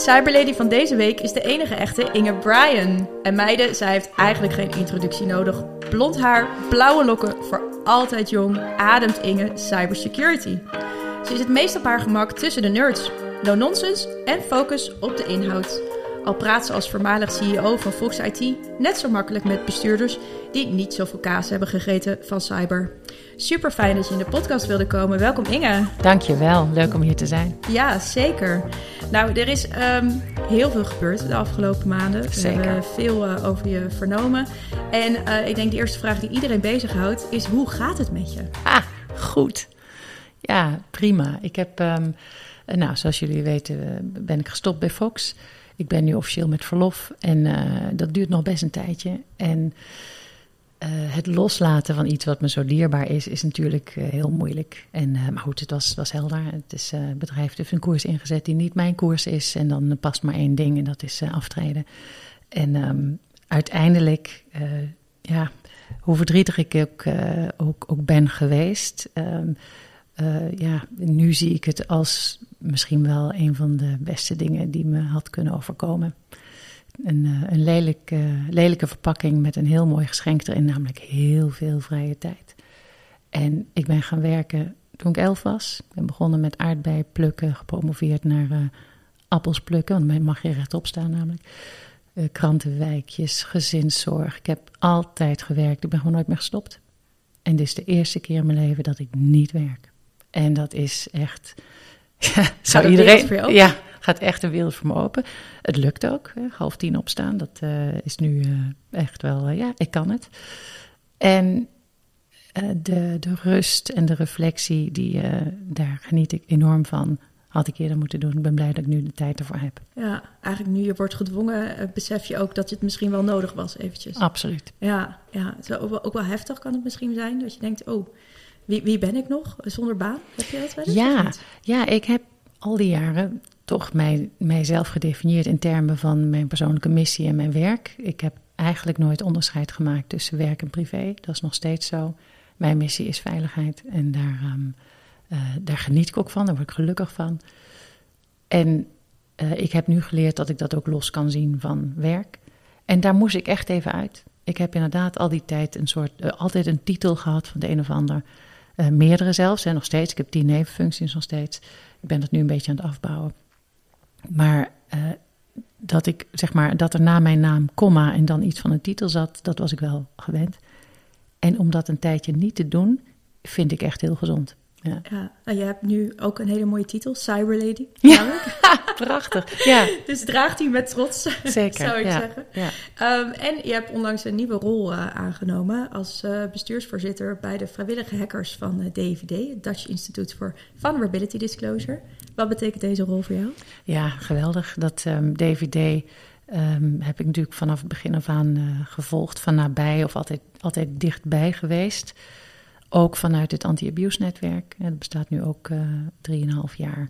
Cyberlady van deze week is de enige echte Inge Bryan. En meiden, zij heeft eigenlijk geen introductie nodig. Blond haar, blauwe lokken, voor altijd jong, ademt Inge cybersecurity. Ze is het meest op haar gemak tussen de nerds. No nonsense en focus op de inhoud. Al praat ze als voormalig CEO van Fox IT net zo makkelijk met bestuurders die niet zoveel kaas hebben gegeten van cyber. Super fijn dat je in de podcast wilde komen. Welkom Inge. Dankjewel, leuk om hier te zijn. Ja, zeker. Nou, er is ehm, heel veel gebeurd de afgelopen maanden. We Zeker. hebben veel eh, over je vernomen. En eh, ik denk de eerste vraag die iedereen bezighoudt is: hoe gaat het met je? Ah, goed. Ja, prima. Ik heb, ehm, eh, nou, zoals jullie weten, ben ik gestopt bij Fox. Ik ben nu officieel met verlof en eh, dat duurt nog best een tijdje. En eh, het loslaten van iets wat me zo dierbaar is, is natuurlijk eh, heel moeilijk. En, maar goed, het was, was helder. Het is, bedrijf heeft een koers ingezet die niet mijn koers is. En dan past maar één ding en dat is aftreden. En ehm, uiteindelijk, ja, hoe verdrietig ik ook, ook, ook ben geweest. ehm, eh, ja, nu zie ik het als misschien wel een van de beste dingen die me had kunnen overkomen. Een, eh, een lelijk, eh, lelijke verpakking met een heel mooi geschenk erin, namelijk heel veel vrije tijd. En ik ben gaan werken toen ik elf was. Ik ben begonnen met aardbei plukken, gepromoveerd naar eh, appels plukken, want mij mag je rechtop staan namelijk. Krantenwijkjes, gezinszorg. Ik heb altijd gewerkt. Ik ben gewoon nooit meer gestopt. En dit is de eerste keer in mijn leven dat ik niet werk. En dat is echt. Ja, zou open? Ja, gaat echt een wereld voor me open. Het lukt ook. Hè, half tien opstaan. Dat eh, is nu eh, echt wel. eh, ja, ik kan het. En de, de rust en de reflectie, die, daar geniet ik enorm van. Had ik eerder moeten doen. Ik ben blij dat ik nu de tijd ervoor heb. Ja, eigenlijk nu je wordt gedwongen, besef je ook dat het misschien wel nodig was, eventjes. Absoluut. Ja, ja. Het is ook wel, ook wel heftig kan het misschien zijn. Dat je denkt, oh, wie, wie ben ik nog zonder baan? Heb je dat wel eens? Ja, ja, ik heb al die jaren toch mij, mijzelf gedefinieerd in termen van mijn persoonlijke missie en mijn werk. Ik heb eigenlijk nooit onderscheid gemaakt tussen werk en privé. Dat is nog steeds zo. Mijn missie is veiligheid en daar, ehm, eh, daar geniet ik ook van, daar word ik gelukkig van. En eh, ik heb nu geleerd dat ik dat ook los kan zien van werk. En daar moest ik echt even uit. Ik heb inderdaad al die tijd een soort, eh, altijd een titel gehad van de een of ander. Eh, meerdere zelfs, en nog steeds. Ik heb tien nevenfuncties nog steeds. Ik ben dat nu een beetje aan het afbouwen. Maar eh, dat ik, zeg maar, dat er na mijn naam, komma en dan iets van een titel zat, dat was ik wel gewend. En om dat een tijdje niet te doen, vind ik echt heel gezond. Ja, Ja, nou, je hebt nu ook een hele mooie titel, Cyber Lady. Ja. prachtig. Ja, Dus draagt die met trots, zeker. zou ik ja, zeggen. Ja. Ehm, en je hebt onlangs een nieuwe rol eh, aangenomen als eh, bestuursvoorzitter bij de vrijwillige hackers van eh, DVD, het Dutch Institute for Vulnerability Disclosure. Wat betekent deze rol voor jou? Ja, geweldig. Dat ehm, DVD ehm, heb ik natuurlijk vanaf het begin af aan eh, gevolgd, van nabij of altijd, altijd dichtbij geweest. Ook vanuit het anti-abuse netwerk. Dat bestaat nu ook eh, drieënhalf jaar.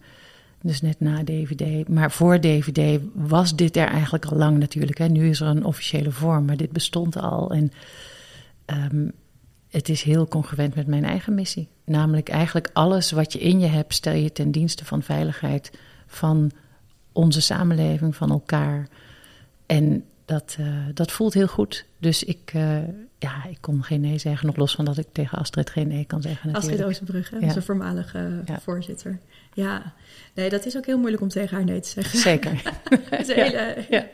Dus net na DVD. Maar voor DVD was dit er eigenlijk al lang natuurlijk. Hè. Nu is er een officiële vorm, maar dit bestond al. En ehm, het is heel congruent met mijn eigen missie. Namelijk eigenlijk alles wat je in je hebt, stel je ten dienste van veiligheid van onze samenleving, van elkaar. En dat, eh, dat voelt heel goed. Dus ik, eh, ja, ik kon geen nee zeggen. Nog los van dat ik tegen Astrid geen nee kan zeggen. Astrid. Oosterbrugge, Ja. onze voormalige Ja. voorzitter. Ja, nee, dat is ook heel moeilijk om tegen haar nee te zeggen. Zeker. Het is een Ja, hele, ja.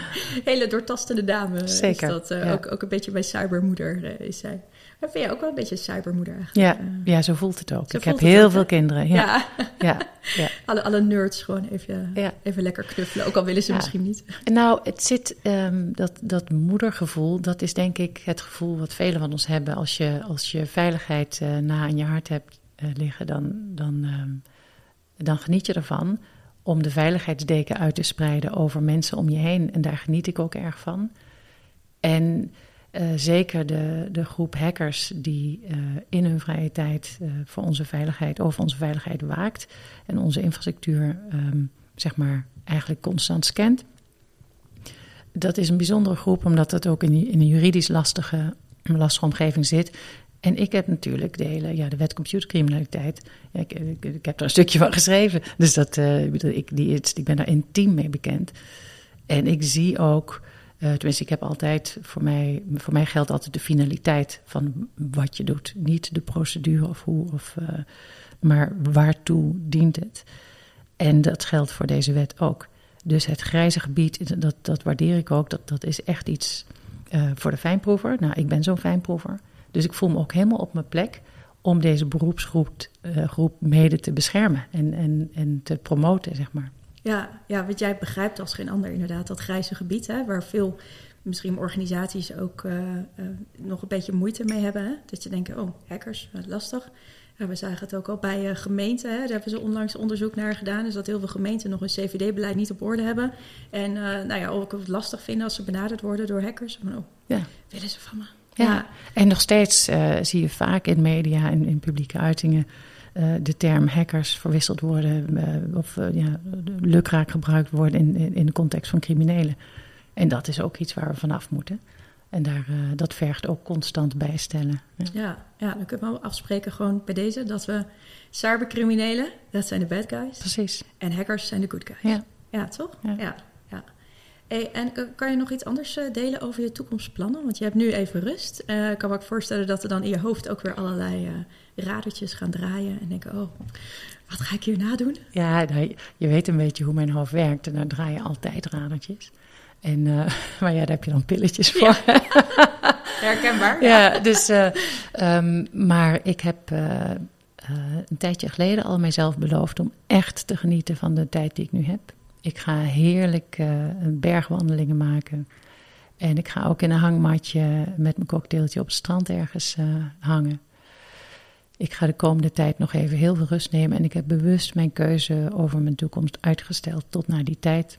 hele doortastende dame. Zeker, Is dat, eh, ook, ook een beetje bij cybermoeder eh, is zij. Maar vind jij ook wel een beetje cybermoeder eigenlijk? Ja, Eh, ja, zo voelt het ook. Zo ik heb heel ook, veel kinderen. Ja, ja. ja, ja. alle, alle nerds gewoon even, Ja. even lekker knuffelen. Ook al willen ze misschien niet. Nou, het zit, ehm, dat, dat moedergevoel, dat is denk ik het gevoel wat velen van ons hebben. Als je, als je veiligheid eh, na aan je hart hebt eh, liggen, dan, dan, ehm, dan geniet je ervan om de veiligheidsdeken uit te spreiden over mensen om je heen. En daar geniet ik ook erg van. En eh, zeker de, de groep hackers die eh, in hun vrije tijd eh, voor onze veiligheid, over onze veiligheid waakt en onze infrastructuur, ehm, zeg maar, eigenlijk constant scant. Dat is een bijzondere groep, omdat het ook in, in een juridisch lastige, lastige omgeving zit. En ik heb natuurlijk de hele, ja, de wet computercriminaliteit. Ik, ik, heb er een stukje van geschreven. Dus dat, ik die, ik ben daar intiem mee bekend. En ik zie ook, eh, tenminste, ik heb altijd, voor mij, voor mij geldt altijd de finaliteit van wat je doet. Niet de procedure of hoe, of, eh, maar waartoe dient het. En dat geldt voor deze wet ook. Dus het grijze gebied, dat, dat waardeer ik ook. Dat, dat is echt iets eh, voor de fijnproever. Nou, ik ben zo'n fijnproever. Dus ik voel me ook helemaal op mijn plek om deze beroepsgroep groep mede te beschermen en, en, en te promoten, zeg maar. Ja, ja, want jij begrijpt als geen ander inderdaad dat grijze gebied, hè, waar veel misschien organisaties ook eh, eh, nog een beetje moeite mee hebben. Hè? Dat je denkt, oh, hackers, wat lastig. Ja, we zagen het ook al bij eh, gemeenten. Hè? Daar hebben ze onlangs onderzoek naar gedaan. Dus dat heel veel gemeenten nog een CVD-beleid niet op orde hebben. En nou ja, ook het lastig vinden als ze benaderd worden door hackers. Maar, oh, Ja. willen ze van me? Ja. En nog steeds zie je vaak in media en in publieke uitingen de term hackers verwisseld worden eh, of eh, ja, lukraak gebruikt worden in, in, de context van criminelen. En dat is ook iets waar we vanaf moeten. En daar, eh, dat vergt ook constant bijstellen. Ja. Ja, ja, dan kunnen we afspreken gewoon bij deze dat we cybercriminelen, dat zijn de bad guys. Precies. En hackers zijn de good guys. Ja. Ja, toch? Ja. Ja. Hey, en eh, kan je nog iets anders eh, delen over je toekomstplannen? Want je hebt nu even rust. Eh, ik kan me ook voorstellen dat er dan in je hoofd ook weer allerlei eh radertjes gaan draaien. En denken, oh, wat ga ik hierna doen? Ja, nou, je weet een beetje hoe mijn hoofd werkt. En daar draai je altijd radertjes. En, maar ja, daar heb je dan pilletjes voor. Herkenbaar. Ja, dus, eh, ehm, maar ik heb een tijdje geleden al mijzelf beloofd om echt te genieten van de tijd die ik nu heb. Ik ga heerlijk eh, bergwandelingen maken. En ik ga ook in een hangmatje met mijn cocktailtje op het strand ergens eh, hangen. Ik ga de komende tijd nog even heel veel rust nemen. En ik heb bewust mijn keuze over mijn toekomst uitgesteld tot na die tijd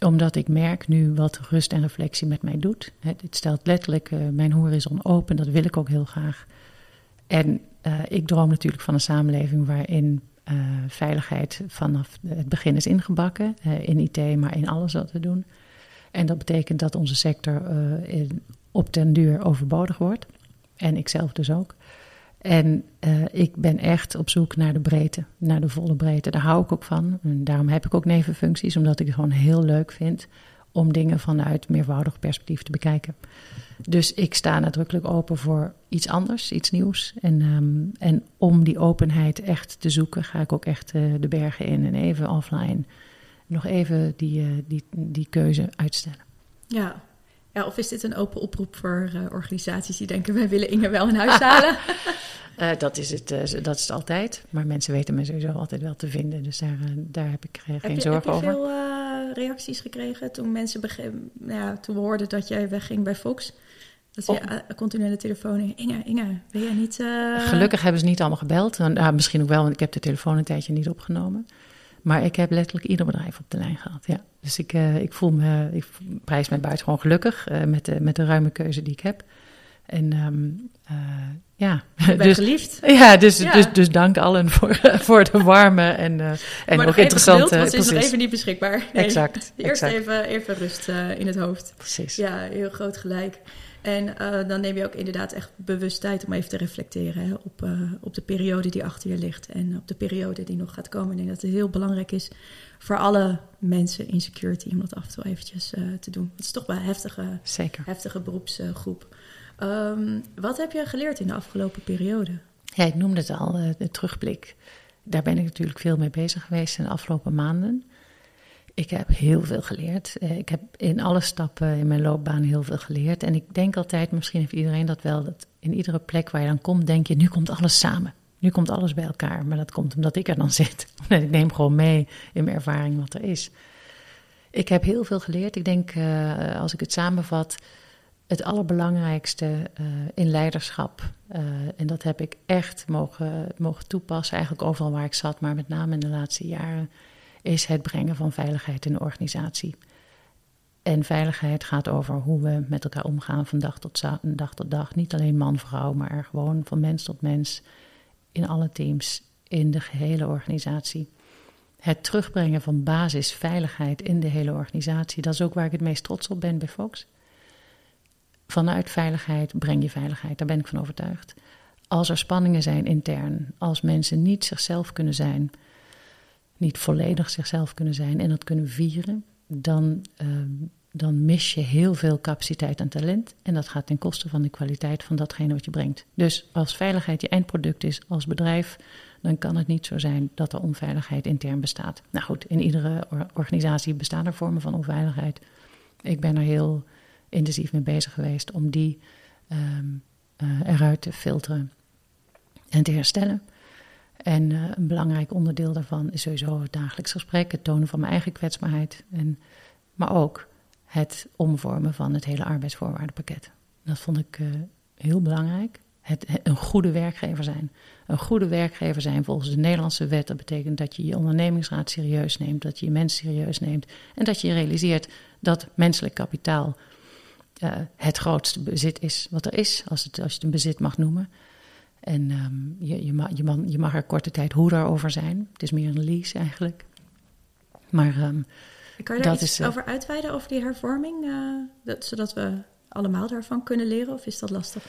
omdat ik merk nu wat rust en reflectie met mij doet. Het stelt letterlijk eh, mijn horizon open, dat wil ik ook heel graag. En ik droom natuurlijk van een samenleving waarin eh, veiligheid vanaf het begin is ingebakken. eh, in IT, maar in alles wat we doen. En dat betekent dat onze sector eh, in- op den duur overbodig wordt. En ik zelf dus ook. En ik ben echt op zoek naar de breedte, naar de volle breedte. Daar hou ik ook van. En daarom heb ik ook nevenfuncties, omdat ik het gewoon heel leuk vind om dingen vanuit meervoudig perspectief te bekijken. Dus ik sta nadrukkelijk open voor iets anders, iets nieuws. En, ehm, en om die openheid echt te zoeken, ga ik ook echt eh, de bergen in en even offline nog even die, eh, die, die keuze uitstellen. Ja. Ja, of is dit een open oproep voor eh, organisaties die denken... wij willen Inge wel in huis halen? Eh, dat, is het, eh, dat is het altijd. Maar mensen weten me sowieso altijd wel te vinden. Dus daar, daar heb ik geen heb je, zorgen heb je over. veel eh, reacties gekregen toen mensen begrepen, nou ja, toen we hoorden dat jij wegging bij Fox? Dat ze Oh. je, continu aan de telefoon hingen, Inge, Inge, wil jij niet... eh, Gelukkig hebben ze niet allemaal gebeld. Ah, misschien ook wel, want ik heb de telefoon een tijdje niet opgenomen. Maar ik heb letterlijk ieder bedrijf op de lijn gehad. Ja. Dus ik, eh, ik voel me, ik prijs mij buitengewoon gelukkig eh, met, de, met de ruime keuze die ik heb. En ehm, eh, ja, Je bent dus, geliefd. ja, dus, Ja. Dus, dus dank allen voor, voor de warme en, eh, en maar ook interessante. ze is nog even niet beschikbaar. Nee. exact, Eerst exact. even, even rust in het hoofd. precies. Ja, heel groot gelijk. En eh, dan neem je ook inderdaad echt bewust tijd om even te reflecteren hè, op, eh, op de periode die achter je ligt en op de periode die nog gaat komen. Ik denk dat het heel belangrijk is voor alle mensen in security om dat af en toe eventjes eh, te doen. Het is toch wel een heftige, Zeker. heftige beroepsgroep. Ehm, wat heb je geleerd in de afgelopen periode? Ja, ik noemde het al, de terugblik. Daar ben ik natuurlijk veel mee bezig geweest in de afgelopen maanden. Ik heb heel veel geleerd. Eh, Ik heb in alle stappen in mijn loopbaan heel veel geleerd. En ik denk altijd, misschien heeft iedereen dat wel, dat in iedere plek waar je dan komt, denk je, nu komt alles samen. Nu komt alles bij elkaar, maar dat komt omdat ik er dan zit. ik neem gewoon mee in mijn ervaring wat er is. Ik heb heel veel geleerd. Ik denk, uh, als ik het samenvat, het allerbelangrijkste uh, in leiderschap. En dat heb ik echt mogen, mogen toepassen, eigenlijk overal waar ik zat, maar met name in de laatste jaren, is het brengen van veiligheid in de organisatie. En veiligheid gaat over hoe we met elkaar omgaan van dag tot dag tot dag. Niet alleen man-vrouw, maar gewoon van mens tot mens in alle teams, in de gehele organisatie. Het terugbrengen van basisveiligheid in de hele organisatie, dat is ook waar ik het meest trots op ben bij Fox. Vanuit veiligheid breng je veiligheid, daar ben ik van overtuigd. Als er spanningen zijn intern, als mensen niet zichzelf kunnen zijn, niet volledig zichzelf kunnen zijn en dat kunnen vieren, dan, uh, dan mis je heel veel capaciteit en talent. En dat gaat ten koste van de kwaliteit van datgene wat je brengt. Dus als veiligheid je eindproduct is als bedrijf, dan kan het niet zo zijn dat er onveiligheid intern bestaat. Nou goed, in iedere organisatie bestaan er vormen van onveiligheid. Ik ben er heel intensief mee bezig geweest om die um, uh, eruit te filteren en te herstellen. En uh, een belangrijk onderdeel daarvan is sowieso het dagelijks gesprek, het tonen van mijn eigen kwetsbaarheid. En, maar ook het omvormen van het hele arbeidsvoorwaardenpakket. Dat vond ik uh, heel belangrijk. Het, een goede werkgever zijn. Een goede werkgever zijn volgens de Nederlandse wet. Dat betekent dat je je ondernemingsraad serieus neemt, dat je je mensen serieus neemt. En dat je realiseert dat menselijk kapitaal uh, het grootste bezit is wat er is, als, het, als je het een bezit mag noemen. En um, je, je, mag, je, mag, je, mag, er korte tijd hoe daarover zijn. Het is meer een lease eigenlijk. Maar um, kan je daar iets is, uh, over uitweiden, over die hervorming? Uh, dat, zodat we allemaal daarvan kunnen leren, of is dat lastig?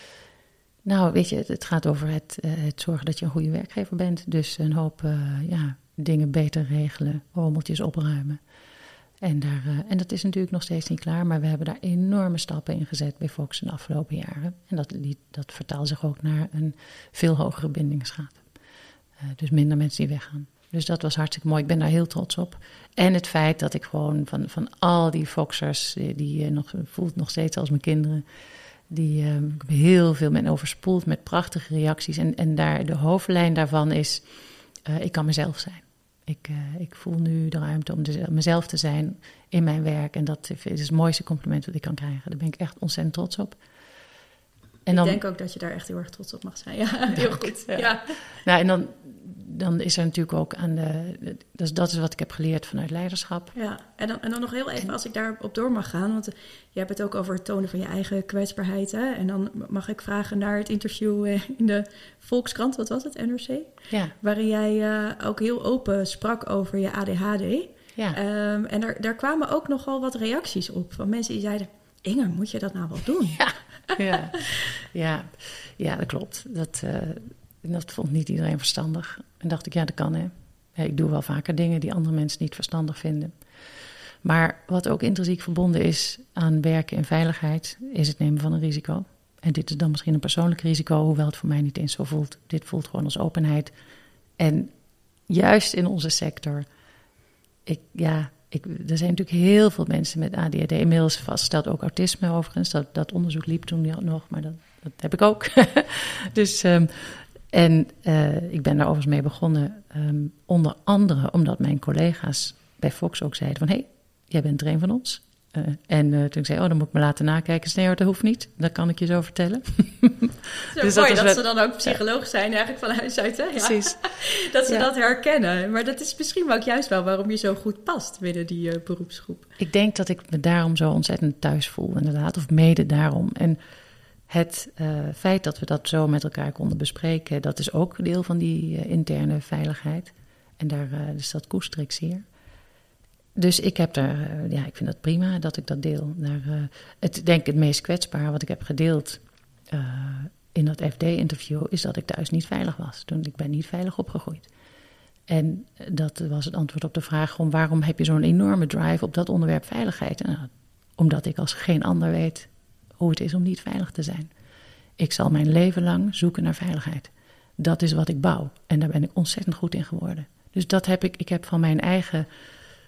Nou, weet je, het, het gaat over het, uh, het, zorgen dat je een goede werkgever bent. Dus een hoop ja, dingen beter regelen, rommeltjes opruimen. En, daar, uh, en dat is natuurlijk nog steeds niet klaar, maar we hebben daar enorme stappen in gezet bij Fox in de afgelopen jaren. En dat, dat vertaalt zich ook naar een veel hogere bindingsgraad. Uh, dus minder mensen die weggaan. Dus dat was hartstikke mooi. Ik ben daar heel trots op. En het feit dat ik gewoon van, van al die Foxers, die, die uh, nog, voelt nog steeds als mijn kinderen, die heel veel men overspoeld met prachtige reacties. En, en daar, de hoofdlijn daarvan is, ik kan mezelf zijn. Ik, uh, ik voel nu de ruimte om de, mezelf te zijn in mijn werk. En dat is het mooiste compliment wat ik kan krijgen. Daar ben ik echt ontzettend trots op. En dan, ik denk ook dat je daar echt heel erg trots op mag zijn. Ja, heel goed. Ja. ja. Nou, en dan, dan is er natuurlijk ook aan de. Dus dat is wat ik heb geleerd vanuit leiderschap. Ja, en dan, en dan nog heel even, als ik daarop door mag gaan. Want je hebt het ook over het tonen van je eigen kwetsbaarheid. Hè? En dan mag ik vragen naar het interview eh, in de Volkskrant, wat was het, NRC? Ja. Waarin jij uh, ook heel open sprak over je ADHD. Ja. Um, en daar, daar kwamen ook nogal wat reacties op van mensen die zeiden: Inge, moet je dat nou wel doen? Ja, ja, ja, ja dat klopt. Dat, uh, dat vond niet iedereen verstandig. En dacht ik, ja, dat kan hè. Ik doe wel vaker dingen die andere mensen niet verstandig vinden. Maar wat ook intrinsiek verbonden is aan werken en veiligheid, is het nemen van een risico. En dit is dan misschien een persoonlijk risico, hoewel het voor mij niet eens zo voelt. Dit voelt gewoon als openheid. En juist in onze sector, ik, ja, ik, er zijn natuurlijk heel veel mensen met ADHD. Inmiddels vastgesteld ook autisme overigens. Dat, dat onderzoek liep toen nog, maar dat, dat heb ik ook. dus, um, en uh, ik ben daar overigens mee begonnen. Um, onder andere omdat mijn collega's bij Fox ook zeiden van... hé, hey, jij bent er een van ons. Uh, en uh, toen zei ik, oh, dan moet ik me laten nakijken. Nee dat hoeft niet. Dat kan ik je zo vertellen. Zo dus mooi dat, dat ze dan ook psycholoog zijn eigenlijk van huis uit, hè? Ja. Precies. dat ze ja. dat herkennen. Maar dat is misschien ook juist wel waarom je zo goed past binnen die uh, beroepsgroep. Ik denk dat ik me daarom zo ontzettend thuis voel, inderdaad. Of mede daarom. En het feit dat we dat zo met elkaar konden bespreken... dat is ook deel van die interne veiligheid. En daar, dus dat koester ik zeer. Dus ik heb daar, ja, ik vind dat prima dat ik dat deel. Uh, het denk het meest kwetsbaar wat ik heb gedeeld uh, in dat FD-interview is dat ik thuis niet veilig was. Toen ik ben niet veilig opgegroeid. En dat was het antwoord op de vraag om waarom heb je zo'n enorme drive op dat onderwerp veiligheid? Nou, omdat ik als geen ander weet hoe het is om niet veilig te zijn. Ik zal mijn leven lang zoeken naar veiligheid. Dat is wat ik bouw. En daar ben ik ontzettend goed in geworden. Dus dat heb ik, ik heb van mijn eigen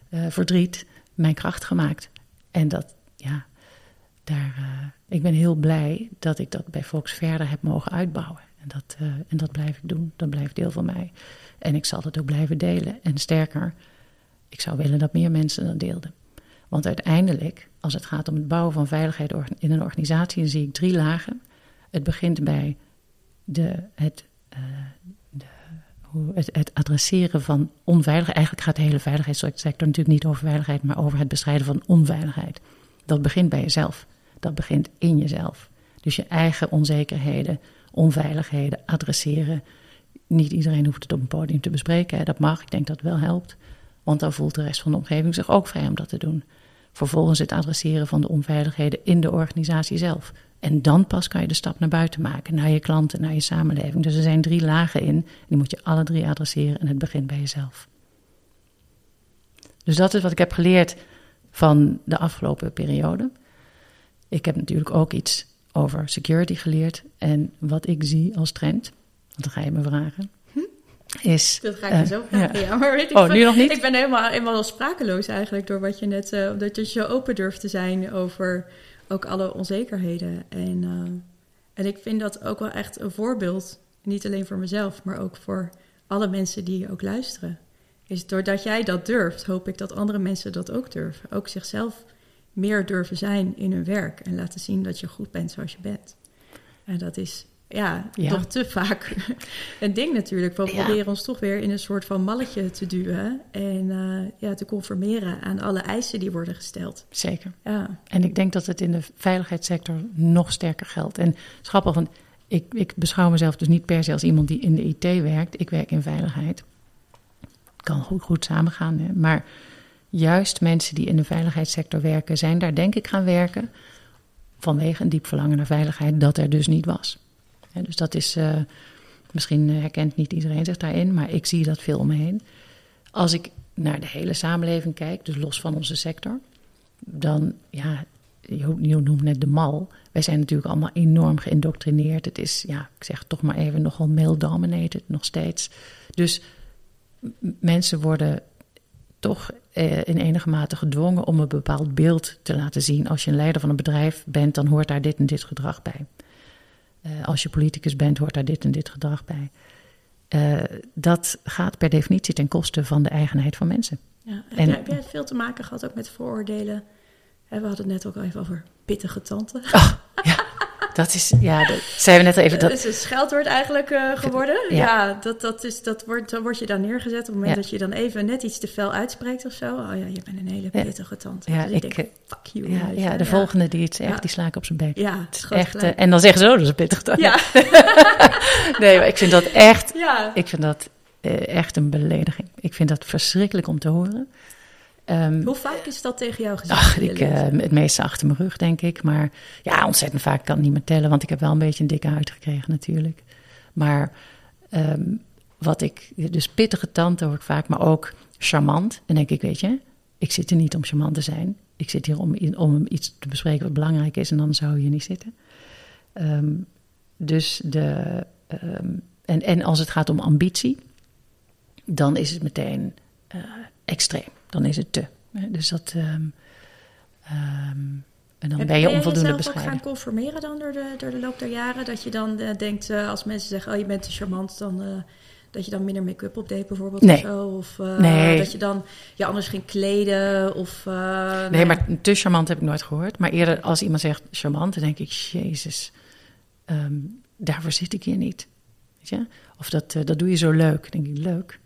uh, verdriet mijn kracht gemaakt. En dat, ja, daar, uh, ik ben heel blij dat ik dat bij Fox verder heb mogen uitbouwen. En dat, uh, en dat blijf ik doen. Dat blijft deel van mij. En ik zal dat ook blijven delen. En sterker, ik zou willen dat meer mensen dat deelden. Want uiteindelijk, als het gaat om het bouwen van veiligheid in een organisatie, dan zie ik drie lagen. Het begint bij de, het, het, adresseren van onveiligheid. Eigenlijk gaat de hele veiligheidssector natuurlijk niet over veiligheid, maar over het bestrijden van onveiligheid. Dat begint bij jezelf. Dat begint in jezelf. Dus je eigen onzekerheden, onveiligheden adresseren. Niet iedereen hoeft het op een podium te bespreken. Dat mag, ik denk dat wel helpt. Want dan voelt de rest van de omgeving zich ook vrij om dat te doen. Vervolgens het adresseren van de onveiligheden in de organisatie zelf. En dan pas kan je de stap naar buiten maken, naar je klanten, naar je samenleving. Dus er zijn drie lagen in, die moet je alle drie adresseren en het begint bij jezelf. Dus dat is wat ik heb geleerd van de afgelopen periode. Ik heb natuurlijk ook iets over security geleerd en wat ik zie als trend. Want dan ga je me vragen is... Dat ga ik uh, zo vragen, ja. Maar weet ik, oh, nu nog niet? Ik ben helemaal, helemaal sprakeloos eigenlijk door wat je net... Uh, dat je zo open durft te zijn over ook alle onzekerheden. En, uh, en ik vind dat ook wel echt een voorbeeld. Niet alleen voor mezelf, maar ook voor alle mensen die ook luisteren. Is doordat jij dat durft, hoop ik dat andere mensen dat ook durven. Ook zichzelf meer durven zijn in hun werk. En laten zien dat je goed bent zoals je bent. En dat is ja, ja, toch te vaak een ding natuurlijk. We proberen ons toch weer in een soort van malletje te duwen en uh, ja, te conformeren aan alle eisen die worden gesteld. Zeker. Ja. En ik denk dat het in de veiligheidssector nog sterker geldt. En schappig, want ik, ik beschouw mezelf dus niet per se als iemand die in de IT werkt. Ik werk in veiligheid. Het kan goed, goed samengaan, hè? maar juist mensen die in de veiligheidssector werken, zijn daar denk ik gaan werken vanwege een diep verlangen naar veiligheid dat er dus niet was dus dat is, uh, misschien herkent niet iedereen zich daarin, maar ik zie dat veel om me heen. Als ik naar de hele samenleving kijk, dus los van onze sector, dan, ja, je, noemt net de mal. Wij zijn natuurlijk allemaal enorm geïndoctrineerd. Het is, ja, ik zeg toch maar even, nogal male-dominated nog steeds. Dus mensen worden toch eh, in enige mate gedwongen om een bepaald beeld te laten zien. Als je een leider van een bedrijf bent, dan hoort daar dit en dit gedrag bij. Uh, als je politicus bent, hoort daar dit en dit gedrag bij. Uh, dat gaat per definitie ten koste van de eigenheid van mensen. Ja, en, heb jij veel te maken gehad ook met vooroordelen? We hadden het net ook al even over pittige tante. Oh, ja. Dat is, ja, dat zei we net even. Dat is een scheldwoord eigenlijk uh, geworden. Ja. dat, dat, is, dat wordt, dan word je dan neergezet op het moment dat je dan even net iets te fel uitspreekt of zo. Oh ja, je bent een hele pittige tante. Ja, dus ik, denk, eh, fuck you. Ja, ja de volgende die het zegt, die sla ik op zijn bek. Ja, het is echt. Uh, en dan zeggen ze, oh, dat is een pittige tante. Ja. nee, maar ik vind dat echt, ja. ik vind dat uh, echt een belediging. Ik vind dat verschrikkelijk om te horen. Um, Hoe vaak is dat tegen jou gezegd? Ach, ik, uh, het meeste achter mijn rug, denk ik. Maar ja, ontzettend vaak kan ik niet meer tellen, want ik heb wel een beetje een dikke huid gekregen natuurlijk. Maar um, wat ik, dus pittige tante hoor ik vaak, maar ook charmant. En denk ik, weet je, ik zit er niet om charmant te zijn. Ik zit hier om, om iets te bespreken wat belangrijk is en dan zou je hier niet zitten. Um, dus de, en, en als het gaat om ambitie, dan is het meteen uh, extreem dan is het te. Dus dat. Um, um, en dan ben je onvoldoende bescheiden. Ben je gaan conformeren dan door de, door de loop der jaren? Dat je dan uh, denkt, uh, als mensen zeggen, oh je bent te charmant, dan... Uh, dat je dan minder make-up opdeed bijvoorbeeld nee. of zo? Of nee. dat je dan je anders ging kleden? Of, nee, nee, maar te charmant heb ik nooit gehoord. Maar eerder als iemand zegt charmant, dan denk ik, jezus, um, daarvoor zit ik hier niet. Weet je? Of dat, dat doe je zo leuk. Dan denk ik, leuk?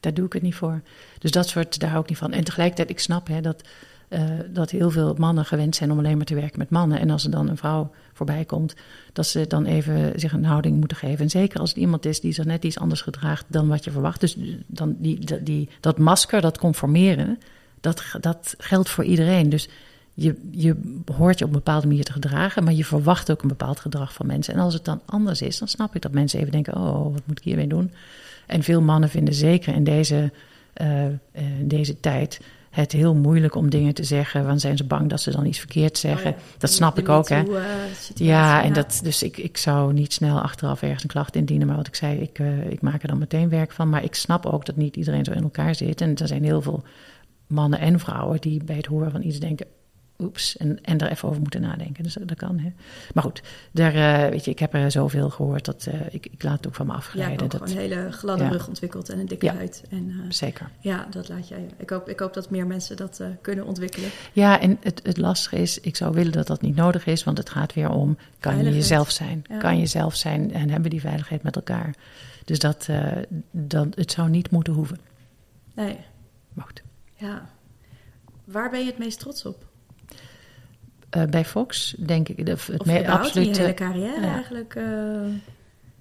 Daar doe ik het niet voor. Dus dat soort, daar hou ik niet van. En tegelijkertijd, ik snap hè, dat, uh, dat heel veel mannen gewend zijn om alleen maar te werken met mannen. En als er dan een vrouw voorbij komt, dat ze dan even zich een houding moeten geven. En zeker als het iemand is die zich net iets anders gedraagt dan wat je verwacht. Dus dan die, die, dat masker, dat conformeren, dat, dat geldt voor iedereen. Dus je, je hoort je op een bepaalde manier te gedragen, maar je verwacht ook een bepaald gedrag van mensen. En als het dan anders is, dan snap ik dat mensen even denken: oh, wat moet ik hiermee doen? En veel mannen vinden zeker in deze, uh, in deze tijd het heel moeilijk om dingen te zeggen. Want zijn ze bang dat ze dan iets verkeerd zeggen. Oh dat snap ik ook, hè? Uh, ja, en dat, dus ik, ik zou niet snel achteraf ergens een klacht indienen. Maar wat ik zei, ik, uh, ik maak er dan meteen werk van. Maar ik snap ook dat niet iedereen zo in elkaar zit. En er zijn heel veel mannen en vrouwen die bij het horen van iets denken... oeps, en, en er even over moeten nadenken. Dus dat kan. Hè. Maar goed, daar, eh, weet je, ik heb er zoveel gehoord dat uh, ik, ik laat het ook van me afgeleiden. Ja, ik dat gewoon een hele gladde rug ontwikkeld en een dikke ja, huid. En, uh, zeker. Ja, dat laat jij. Ik hoop, ik hoop dat meer mensen dat kunnen ontwikkelen. Ja, en het, het lastige is, ik zou willen dat dat niet nodig is, want het gaat weer om, kan je jezelf zijn? Ja. Kan je zelf zijn en hebben die veiligheid met elkaar? Dus dat, dat, het zou niet moeten hoeven. Nee. Maar goed. Ja. Waar ben je het meest trots op? Uh, bij Fox, denk ik. De, het absoluut. Je hele carrière ja. eigenlijk. Uh,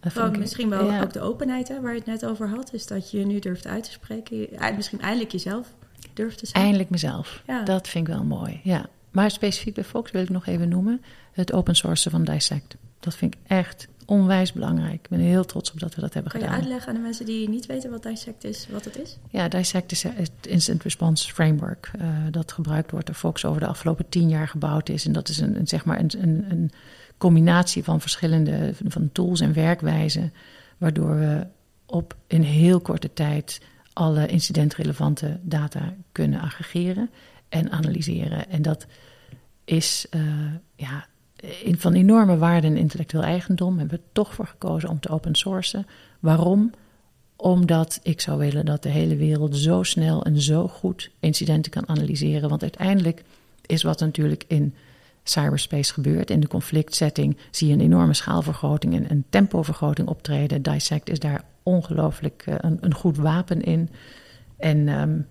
gewoon, misschien wel ja. ook de openheid hè, waar je het net over had. Is dat je nu durft uit te spreken. Misschien eindelijk jezelf durft te zijn. Eindelijk mezelf. Ja. Dat vind ik wel mooi. Ja. Maar specifiek bij Fox wil ik nog even noemen. Het open sourcen van Dissect. Dat vind ik echt onwijs belangrijk. Ik ben heel trots op dat we dat hebben kan gedaan. Kan je uitleggen aan de mensen die niet weten wat Dissect is, wat het is? Ja, Dissect is het Instant Response Framework. Uh, dat gebruikt wordt door Fox over de afgelopen tien jaar gebouwd is. En dat is een, een zeg maar een, een, een, combinatie van verschillende van tools en werkwijzen. Waardoor we op in heel korte tijd alle incidentrelevante data kunnen aggregeren en analyseren. En dat is uh, ja, van enorme waarde en intellectueel eigendom hebben we toch voor gekozen om te open sourcen. Waarom? Omdat ik zou willen dat de hele wereld zo snel en zo goed incidenten kan analyseren. Want uiteindelijk is wat natuurlijk in cyberspace gebeurt, in de conflictsetting, zie je een enorme schaalvergroting en een tempovergroting optreden. Dissect is daar ongelooflijk uh, een, een, goed wapen in. En um,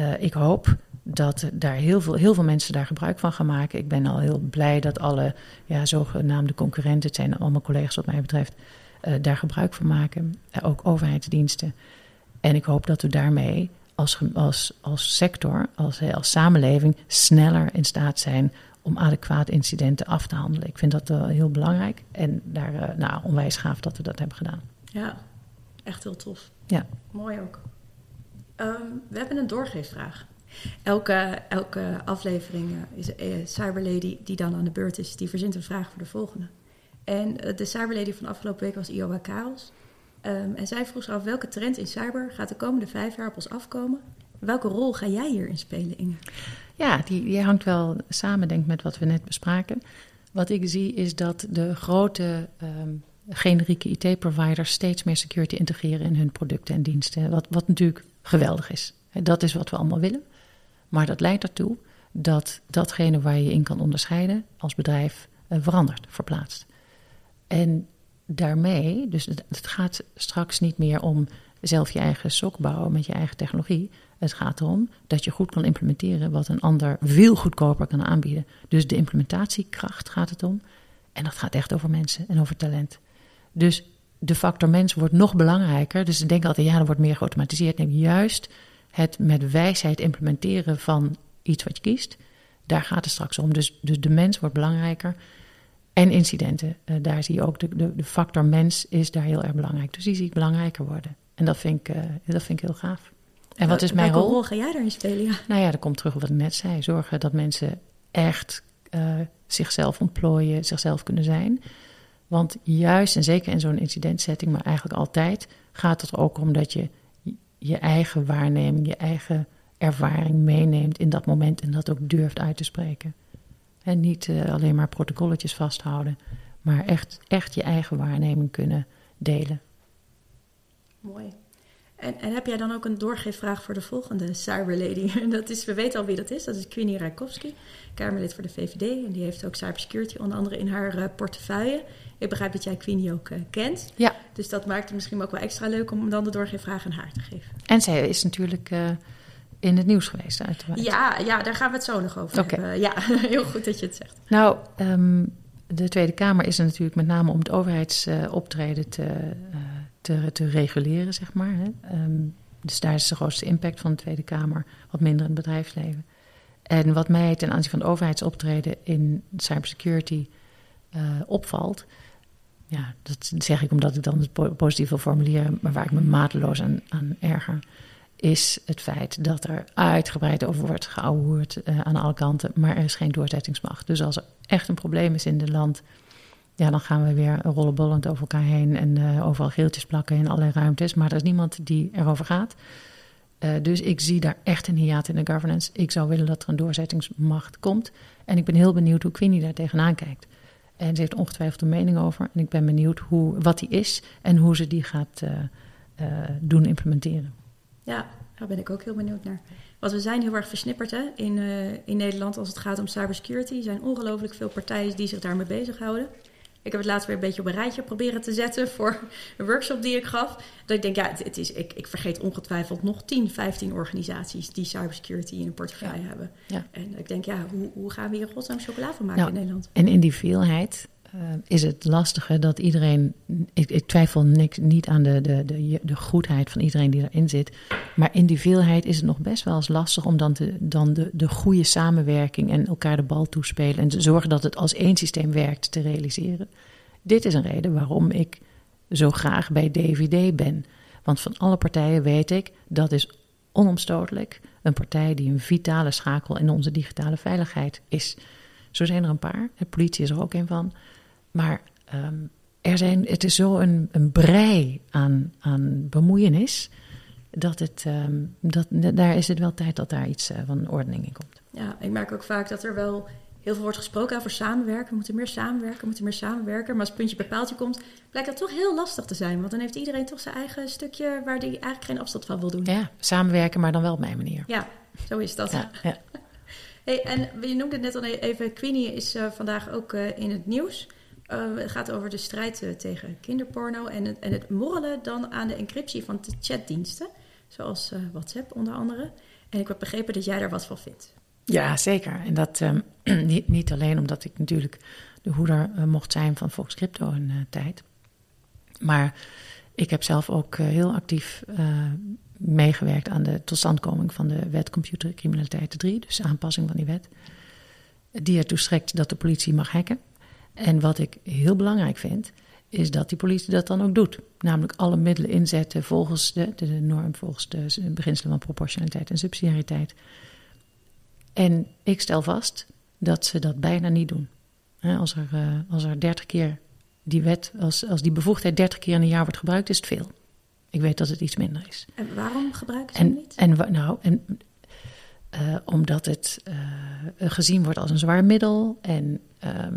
uh, ik hoop dat daar heel veel, heel veel mensen daar gebruik van gaan maken. Ik ben al heel blij dat alle ja, zogenaamde concurrenten, het zijn allemaal collega's wat mij betreft, uh, daar gebruik van maken. Uh, ook overheidsdiensten. En ik hoop dat we daarmee als, als, als sector, als, als samenleving, sneller in staat zijn om adequaat incidenten af te handelen. Ik vind dat uh, heel belangrijk en daar nou, onwijs gaaf dat we dat hebben gedaan. Ja, echt heel tof. Ja. Mooi ook. Um, we hebben een doorgeefvraag. Elke, elke aflevering is een cyberlady die dan aan de beurt is, die verzint een vraag voor de volgende. En de cyberlady van afgelopen week was Iowa Karels. Um, en zij vroeg zich af welke trend in cyber gaat de komende vijf jaar op ons afkomen. Welke rol ga jij hierin spelen, Inge? Ja, die, die hangt wel samen, denk ik, met wat we net bespraken. Wat ik zie is dat de grote um, generieke IT-providers steeds meer security integreren in hun producten en diensten. Wat, wat natuurlijk geweldig is. Dat is wat we allemaal willen. Maar dat leidt ertoe dat datgene waar je in kan onderscheiden als bedrijf uh, verandert, verplaatst. En daarmee, dus het, het, gaat straks niet meer om zelf je eigen sok bouwen met je eigen technologie. Het gaat erom dat je goed kan implementeren wat een ander veel goedkoper kan aanbieden. Dus de implementatiekracht gaat het om. En dat gaat echt over mensen en over talent. Dus de factor mens wordt nog belangrijker. Dus ik denk altijd, ja, er wordt meer geautomatiseerd. Nee, juist het met wijsheid implementeren van iets wat je kiest, daar gaat het straks om. Dus, dus de mens wordt belangrijker. En incidenten, uh, daar zie je ook de, de, de, factor mens is daar heel erg belangrijk. Dus die zie ik belangrijker worden. En dat vind ik, uh, dat vind ik heel gaaf. En wat is mijn rol? rol ga jij daarin spelen? Ja. Nou ja, dat komt terug op wat ik net zei. Zorgen dat mensen echt uh, zichzelf ontplooien, zichzelf kunnen zijn. Want juist, en zeker in zo'n incidentsetting, maar eigenlijk altijd, gaat het er ook om dat je je eigen waarneming, je eigen ervaring meeneemt in dat moment en dat ook durft uit te spreken. En niet uh, alleen maar protocolletjes vasthouden, maar echt, echt je eigen waarneming kunnen delen. Mooi. En, en heb jij dan ook een doorgeefvraag voor de volgende cyberlady? Dat is, we weten al wie dat is, dat is Queenie Rijkowski, Kamerlid voor de VVD. En die heeft ook cybersecurity onder andere in haar uh, portefeuille. Ik begrijp dat jij Queenie ook uh, kent. Ja. Dus dat maakt het misschien ook wel extra leuk om dan de doorgeefvraag aan haar te geven. En zij is natuurlijk uh, in het nieuws geweest, uiteraard. Ja, ja, daar gaan we het zo nog over okay. hebben. Ja, heel goed dat je het zegt. Nou, um, de Tweede Kamer is er natuurlijk met name om het overheidsoptreden te, uh, te, te, reguleren, zeg maar. Hè. Um, dus daar is de grootste impact van de Tweede Kamer, wat minder in het bedrijfsleven. En wat mij ten aanzien van het overheidsoptreden in cybersecurity uh, opvalt, ja, dat zeg ik omdat ik dan het positief wil formuleren, maar waar ik me mateloos aan, aan erger, is het feit dat er uitgebreid over wordt geouwehoerd uh, aan alle kanten, maar er is geen doorzettingsmacht. Dus als er echt een probleem is in het land, ja, dan gaan we weer rollenbollend over elkaar heen en uh, overal geeltjes plakken in allerlei ruimtes, maar er is niemand die erover gaat. Uh, dus ik zie daar echt een hiaat in de governance. Ik zou willen dat er een doorzettingsmacht komt. En ik ben heel benieuwd hoe Queenie daar tegenaan kijkt. En ze heeft ongetwijfeld een mening over. En ik ben benieuwd hoe, wat die is en hoe ze die gaat uh, uh, doen implementeren. Ja, daar ben ik ook heel benieuwd naar. Want we zijn heel erg versnipperd hè, in, uh, in Nederland als het gaat om cybersecurity. Er zijn ongelooflijk veel partijen die zich daarmee bezighouden. Ik heb het laatst weer een beetje op een rijtje proberen te zetten voor een workshop die ik gaf. Dat ik denk, ja, het, is, ik, ik vergeet ongetwijfeld nog 10, 15 organisaties die cybersecurity in een portefeuille ja. hebben. Ja. En ik denk, ja, hoe, hoe gaan we hier godsnaam chocola van maken nou, in Nederland? En in die veelheid is het lastige dat iedereen. Ik, ik twijfel niks, niet aan de, de, de, de, goedheid van iedereen die erin zit. Maar in die veelheid is het nog best wel eens lastig om dan, te, dan de, de goede samenwerking en elkaar de bal toespelen. En te zorgen dat het als één systeem werkt te realiseren. Dit is een reden waarom ik zo graag bij DVD ben. Want van alle partijen weet ik dat is onomstotelijk een partij die een vitale schakel in onze digitale veiligheid is. Zo zijn er een paar. De politie is er ook een van. Maar um, er zijn, het is zo een, een brei aan, aan bemoeienis. Dat het, um, dat, daar is het wel tijd dat daar iets uh, van ordening in komt. Ja, ik merk ook vaak dat er wel heel veel wordt gesproken over samenwerken. We moeten meer samenwerken, we moeten meer samenwerken. Maar als het puntje bij paaltje komt, blijkt dat toch heel lastig te zijn. Want dan heeft iedereen toch zijn eigen stukje waar hij eigenlijk geen afstand van wil doen. Ja, samenwerken, maar dan wel op mijn manier. Ja, zo is dat. Ja, ja. Hey, en je noemde het net al even, Queenie is uh, vandaag ook uh, in het nieuws. Het gaat over de strijd tegen kinderporno en het, en het morrelen dan aan de encryptie van de chatdiensten. Zoals WhatsApp onder andere. En ik heb begrepen dat jij daar wat van vindt. Ja, zeker. En dat niet, niet, alleen omdat ik natuurlijk de hoeder mocht zijn van Fox Crypto een tijd. Maar ik heb zelf ook heel actief meegewerkt aan de totstandkoming van de wet computercriminaliteit 3, dus aanpassing van die wet, die ertoe strekt dat de politie mag hacken. En wat ik heel belangrijk vind, is dat die politie dat dan ook doet. Namelijk alle middelen inzetten volgens de, de, norm, volgens de beginselen van proportionaliteit en subsidiariteit. En ik stel vast dat ze dat bijna niet doen. Als er, uh, als er 30 keer die wet, als, als die bevoegdheid 30 keer in een jaar wordt gebruikt, is het veel. Ik weet dat het iets minder is. En waarom gebruiken ze het niet? En, nou, en, uh, omdat het uh, gezien wordt als een zwaar middel en um, uh,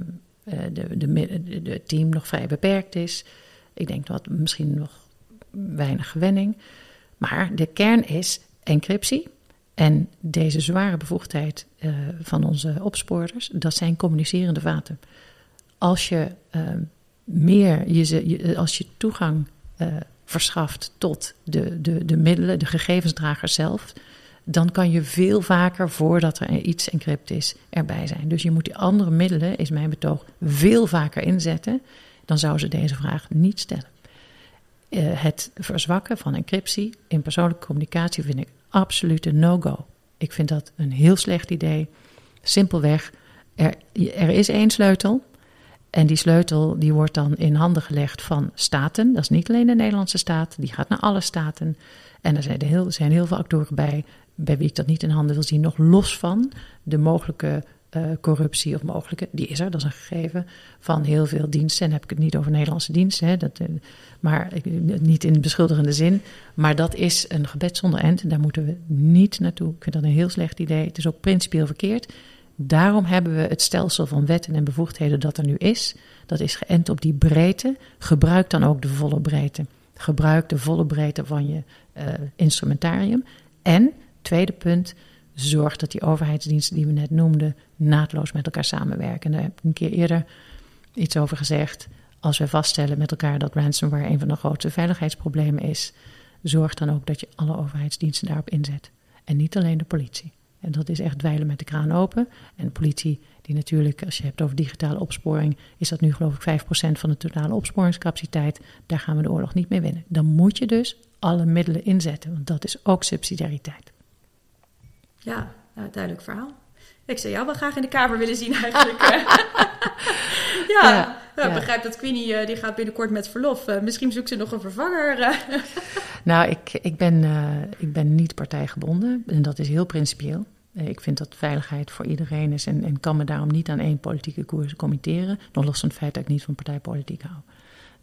de, de, de, team nog vrij beperkt is. Ik denk dat misschien nog weinig gewenning. Maar de kern is encryptie. En deze zware bevoegdheid van onze opsporers, dat zijn communicerende vaten. Als je ehm, meer, je, als je toegang verschaft tot de, de, de middelen, de gegevensdrager zelf, dan kan je veel vaker voordat er iets encrypt is erbij zijn. Dus je moet die andere middelen, is mijn betoog, veel vaker inzetten. Dan zou ze deze vraag niet stellen. Uh, het verzwakken van encryptie in persoonlijke communicatie vind ik absoluut een no-go. Ik vind dat een heel slecht idee. Simpelweg, er, er is één sleutel en die sleutel die wordt dan in handen gelegd van staten. Dat is niet alleen de Nederlandse staat, die gaat naar alle staten. En er zijn, heel, zijn heel veel actoren bij, bij wie ik dat niet in handen wil zien. Nog los van de mogelijke uh, corruptie of mogelijke, die is er, dat is een gegeven, van heel veel diensten. En heb ik het niet over Nederlandse diensten, hè, dat, uh, maar niet in beschuldigende zin. Maar dat is een gebed zonder end. Daar moeten we niet naartoe. Ik vind dat een heel slecht idee. Het is ook principieel verkeerd. Daarom hebben we het stelsel van wetten en bevoegdheden dat er nu is. Dat is geënt op die breedte. Gebruik dan ook de volle breedte. Gebruik de volle breedte van je uh, instrumentarium. En, tweede punt, zorg dat die overheidsdiensten die we net noemden naadloos met elkaar samenwerken. Daar heb ik een keer eerder iets over gezegd. Als we vaststellen met elkaar dat ransomware een van de grootste veiligheidsproblemen is, zorg dan ook dat je alle overheidsdiensten daarop inzet. En niet alleen de politie. En dat is echt dweilen met de kraan open. En de politie, die natuurlijk, als je hebt over digitale opsporing, is dat nu geloof ik 5% van de totale opsporingscapaciteit. Daar gaan we de oorlog niet mee winnen. Dan moet je dus alle middelen inzetten, want dat is ook subsidiariteit. Ja, nou, duidelijk verhaal. Ik zou jou wel graag in de Kamer willen zien eigenlijk. ja, ja, ja, begrijp dat Queenie uh, die gaat binnenkort met verlof. Uh, misschien zoekt ze nog een vervanger. Uh. nou, ik, ik, ben, ik ben niet partijgebonden en dat is heel principieel. Ik vind dat veiligheid voor iedereen is en, en kan me daarom niet aan één politieke koers committeren. Nog los van het feit dat ik niet van partijpolitiek hou.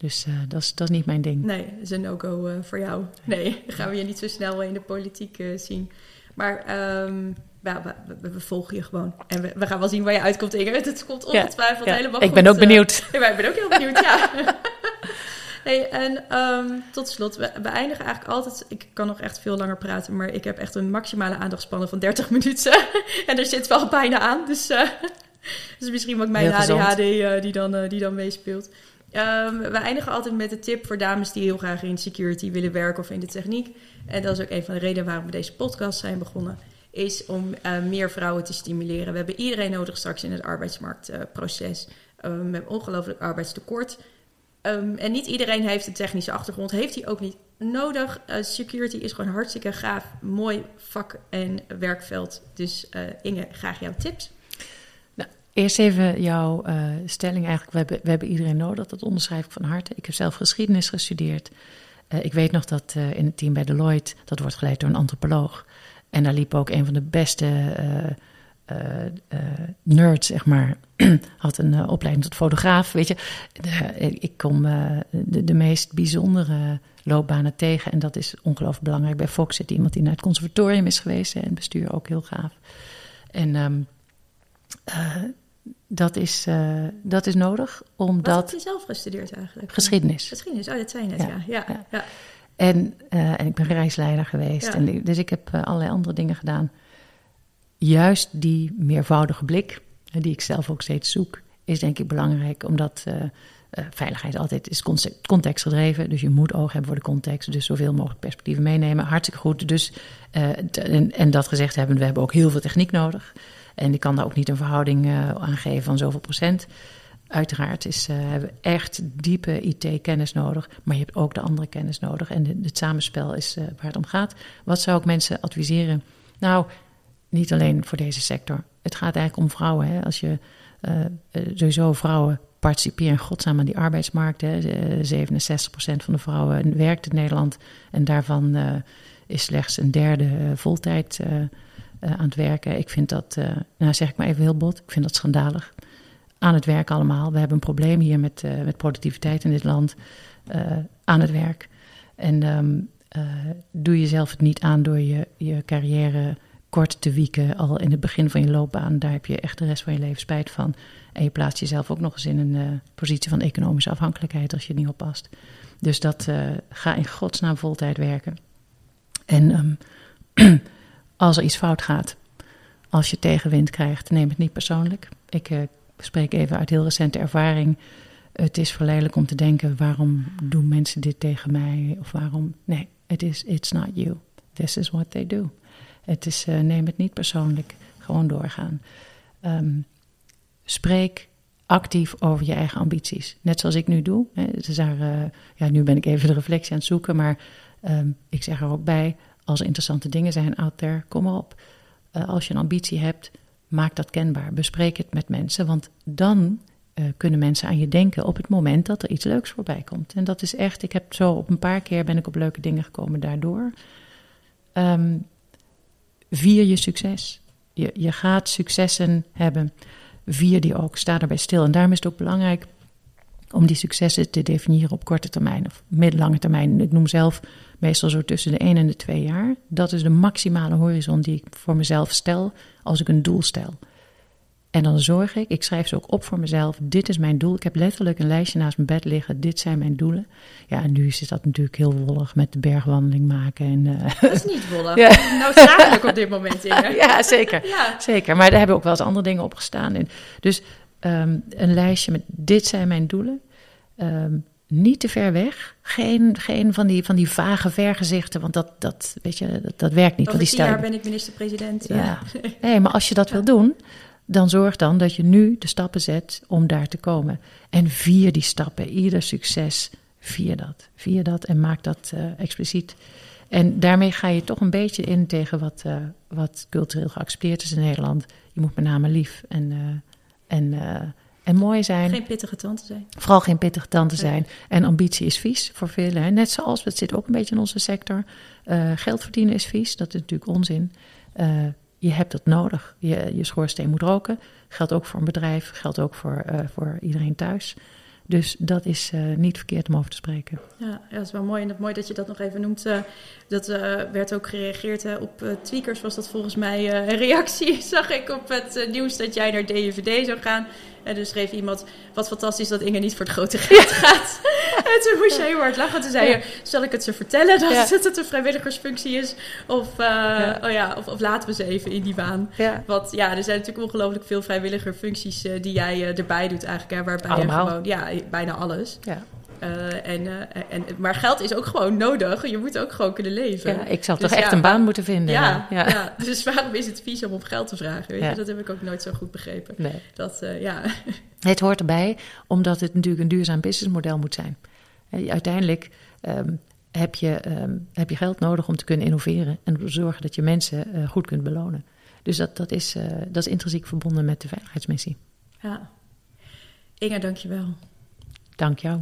Dus uh, dat, is, dat is niet mijn ding. Nee, dat is een no-go uh, voor jou. Nee, dan gaan we je niet zo snel in de politiek uh, zien. Maar um, ja, we, we, volgen je gewoon. En we, we, gaan wel zien waar je uitkomt, Inge. Het komt ongetwijfeld ja, helemaal Ik goed. ben ook benieuwd. Ja, ik ben ook heel benieuwd, ja. Hey, en um, tot slot, we, we, eindigen eigenlijk altijd. Ik kan nog echt veel langer praten, maar ik heb echt een maximale aandachtspannen van 30 minuten. en er zit wel bijna aan. Dus, uh, dus misschien ook mijn ADHD uh, die, dan, uh, die dan meespeelt. Um, we eindigen altijd met een tip voor dames die heel graag in security willen werken of in de techniek. En dat is ook een van de redenen waarom we deze podcast zijn begonnen. Is om meer vrouwen te stimuleren. We hebben iedereen nodig straks in het arbeidsmarktproces. Um, we hebben ongelooflijk arbeidstekort. Um, en niet iedereen heeft een technische achtergrond. Heeft hij ook niet nodig. Uh, security is gewoon hartstikke gaaf, mooi vak en werkveld. Dus uh, Inge, graag jouw tips. Eerst even jouw uh, stelling eigenlijk. We hebben, we hebben iedereen nodig, dat onderschrijf ik van harte. Ik heb zelf geschiedenis gestudeerd. ik weet nog dat in het team bij Deloitte, dat wordt geleid door een antropoloog. En daar liep ook een van de beste uh, uh, nerd, zeg maar, had een opleiding tot fotograaf. Weet je, ik kom de, de, meest bijzondere loopbanen tegen. En dat is ongelooflijk belangrijk. Bij Fox zit iemand die naar het conservatorium is geweest en bestuur ook heel gaaf. En um, dat, is, dat is nodig, omdat... Wat heb je zelf gestudeerd eigenlijk? Geschiedenis. Geschiedenis, oh, dat zei je net, ja. ja. ja, ja. ja. En, en ik ben reisleider geweest. En, dus ik heb allerlei andere dingen gedaan juist die meervoudige blik, die ik zelf ook steeds zoek, is denk ik belangrijk, omdat uh, uh, veiligheid altijd is contextgedreven. Dus je moet oog hebben voor de context, dus zoveel mogelijk perspectieven meenemen. Hartstikke goed. Dus, uh, en, en, dat gezegd hebben, we hebben ook heel veel techniek nodig. En ik kan daar ook niet een verhouding aan geven van zoveel procent. Uiteraard is, hebben we echt diepe IT-kennis nodig, maar je hebt ook de andere kennis nodig. En het samenspel is waar het om gaat. Wat zou ik mensen adviseren? Nou, niet alleen voor deze sector. Het gaat eigenlijk om vrouwen. Hè? Als je sowieso vrouwen participeren godsnaam aan die arbeidsmarkt. Hè? 67% van de vrouwen werkt in Nederland. En daarvan is slechts een derde voltijd aan het werken. Ik vind dat, nou zeg ik maar even heel bot, ik vind dat schandalig. Aan het werk allemaal. We hebben een probleem hier met, met productiviteit in dit land. aan het werk. En um, doe jezelf het niet aan door je, je carrière kort te wieken al in het begin van je loopbaan. Daar heb je echt de rest van je leven spijt van. En je plaatst jezelf ook nog eens in een positie van economische afhankelijkheid als je niet oppast. Dus dat ga in godsnaam voltijd werken. En um, als er iets fout gaat, als je tegenwind krijgt, neem het niet persoonlijk. Ik uh, spreek even uit heel recente ervaring. Het is verleidelijk om te denken: waarom doen mensen dit tegen mij? Of waarom. Nee, it is, it's not you. This is what they do. Het is, uh, neem het niet persoonlijk, gewoon doorgaan. Um, spreek actief over je eigen ambities. Net zoals ik nu doe. Hè. Dus daar, uh, ja, nu ben ik even de reflectie aan het zoeken, maar um, ik zeg er ook bij: als er interessante dingen zijn out there, kom op. Uh, als je een ambitie hebt, maak dat kenbaar. Bespreek het met mensen, want dan uh, kunnen mensen aan je denken op het moment dat er iets leuks voorbij komt. En dat is echt, ik heb zo op een paar keer ben ik op leuke dingen gekomen daardoor. Um, vier je succes. Je, je gaat successen hebben. Vier die ook. Sta erbij stil. En daarom is het ook belangrijk om die successen te definiëren op korte termijn of middellange termijn. Ik noem zelf meestal zo tussen de 1 en de 2 jaar. Dat is de maximale horizon die ik voor mezelf stel als ik een doel stel. En dan zorg ik, ik schrijf ze ook op voor mezelf. Dit is mijn doel. Ik heb letterlijk een lijstje naast mijn bed liggen. Dit zijn mijn doelen. Ja, en nu is dat natuurlijk heel wollig met de bergwandeling maken. En, uh, dat is niet wollig. Ja. Noodzakelijk op dit moment. Inge. ja, zeker. Ja. zeker. Maar daar hebben ook wel eens andere dingen op gestaan. Dus um, een lijstje met dit zijn mijn doelen. Um, niet te ver weg. Geen, geen van, die, van die vage vergezichten, want dat, dat, weet je, dat, dat werkt niet. Over die tien jaar ben ik minister-president. Ja. ja. Nee, maar als je dat ja. wil doen, dan zorg dan dat je nu de stappen zet om daar te komen. En vier die stappen, ieder succes, vier dat. Vier dat en maak dat uh, expliciet. En daarmee ga je toch een beetje in tegen wat, uh, wat cultureel geaccepteerd is in Nederland. Je moet met name lief en, uh, en, en mooi zijn. Geen pittige tante zijn. Vooral geen pittige tante zijn. En ambitie is vies voor velen. Hè. Net zoals, het zit ook een beetje in onze sector. geld verdienen is vies, dat is natuurlijk onzin je hebt het nodig. Je, je schoorsteen moet roken. Geldt ook voor een bedrijf, geldt ook voor, voor iedereen thuis. Dus dat is uh, niet verkeerd om over te spreken. Ja, ja, dat is wel mooi. En dat mooi dat je dat nog even noemt. Uh, dat uh, werd ook gereageerd hè, op Tweakers, was dat volgens mij een reactie, zag ik op het nieuws dat jij naar DVD zou gaan. En dus schreef iemand, wat fantastisch dat Inge niet voor het grote geld gaat. En toen moest je heel hard lachen. Toen zei je, zal ik het ze vertellen dat, het een vrijwilligersfunctie is? Of, uh, ja. Oh ja, of, of, laten we ze even in die baan. Want ja, er zijn natuurlijk ongelooflijk veel vrijwilligerfuncties uh, die jij uh, erbij doet eigenlijk. Hè, waarbij Allemaal. je gewoon, ja, bijna alles. Ja. Uh, en, uh, en, maar geld is ook gewoon nodig. Je moet ook gewoon kunnen leven. Ja, ik zal dus toch echt een baan moeten vinden. Ja, ja, ja. dus waarom is het vies om op geld te vragen? Weet je? Dat heb ik ook nooit zo goed begrepen. Nee. Dat, uh, ja. Het hoort erbij, omdat het natuurlijk een duurzaam businessmodel moet zijn. Uiteindelijk um, heb, je, um, heb je geld nodig om te kunnen innoveren en te zorgen dat je mensen goed kunt belonen. Dus dat, dat, is, dat is intrinsiek verbonden met de veiligheidsmissie. Ja. Inge, dank je wel. Dank jou.